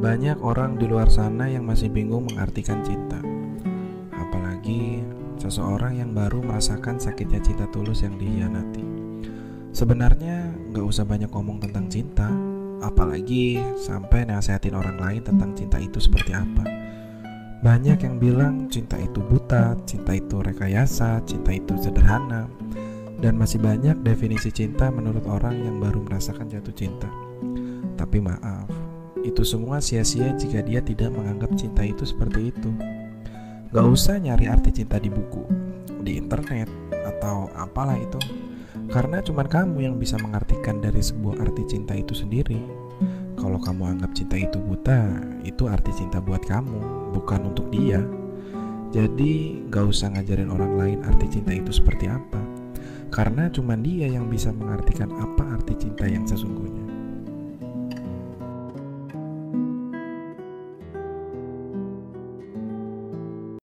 Banyak orang di luar sana yang masih bingung mengartikan cinta. Apalagi seseorang yang baru merasakan sakitnya cinta tulus yang dihianati. Sebenarnya nggak usah banyak ngomong tentang cinta, apalagi sampai nasehatin orang lain tentang cinta itu seperti apa. Banyak yang bilang cinta itu buta, cinta itu rekayasa, cinta itu sederhana, dan masih banyak definisi cinta menurut orang yang baru merasakan jatuh cinta. Tapi maaf, itu semua sia-sia jika dia tidak menganggap cinta itu seperti itu. Gak usah nyari arti cinta di buku, di internet, atau apalah itu. Karena cuma kamu yang bisa mengartikan dari sebuah arti cinta itu sendiri. Kalau kamu anggap cinta itu buta, itu arti cinta buat kamu, bukan untuk dia. Jadi gak usah ngajarin orang lain arti cinta itu seperti apa. Karena cuma dia yang bisa mengartikan apa arti.